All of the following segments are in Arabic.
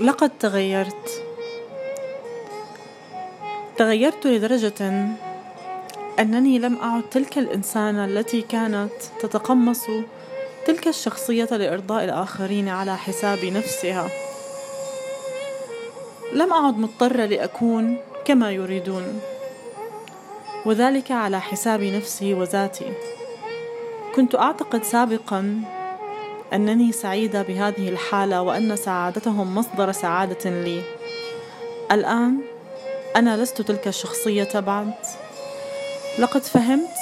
لقد تغيرت. تغيرت لدرجة أنني لم أعد تلك الإنسانة التي كانت تتقمص تلك الشخصية لإرضاء الآخرين على حساب نفسها. لم أعد مضطرة لأكون كما يريدون وذلك على حساب نفسي وذاتي. كنت أعتقد سابقا أنني سعيدة بهذه الحالة وأن سعادتهم مصدر سعادة لي. الآن أنا لست تلك الشخصية بعد. لقد فهمت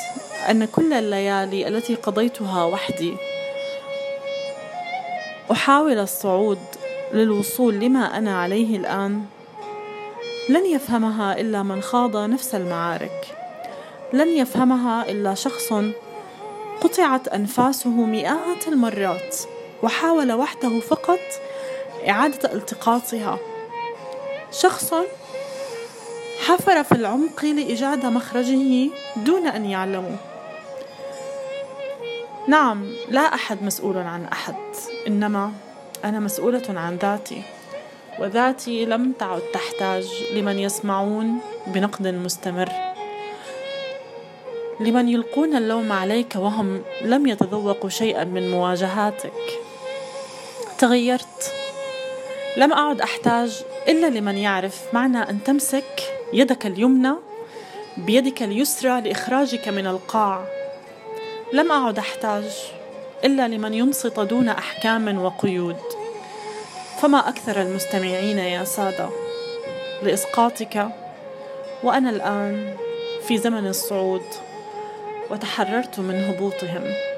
أن كل الليالي التي قضيتها وحدي أحاول الصعود للوصول لما أنا عليه الآن. لن يفهمها إلا من خاض نفس المعارك. لن يفهمها إلا شخص قطعت أنفاسه مئات المرات وحاول وحده فقط إعادة التقاطها. شخص حفر في العمق لإيجاد مخرجه دون أن يعلموا نعم لا أحد مسؤول عن أحد إنما أنا مسؤولة عن ذاتي وذاتي لم تعد تحتاج لمن يسمعون بنقد مستمر. لمن يلقون اللوم عليك وهم لم يتذوقوا شيئا من مواجهاتك. تغيرت. لم أعد أحتاج إلا لمن يعرف معنى أن تمسك يدك اليمنى بيدك اليسرى لإخراجك من القاع. لم أعد أحتاج إلا لمن ينصت دون أحكام وقيود. فما أكثر المستمعين يا سادة لإسقاطك؟ وأنا الآن في زمن الصعود. وتحررت من هبوطهم.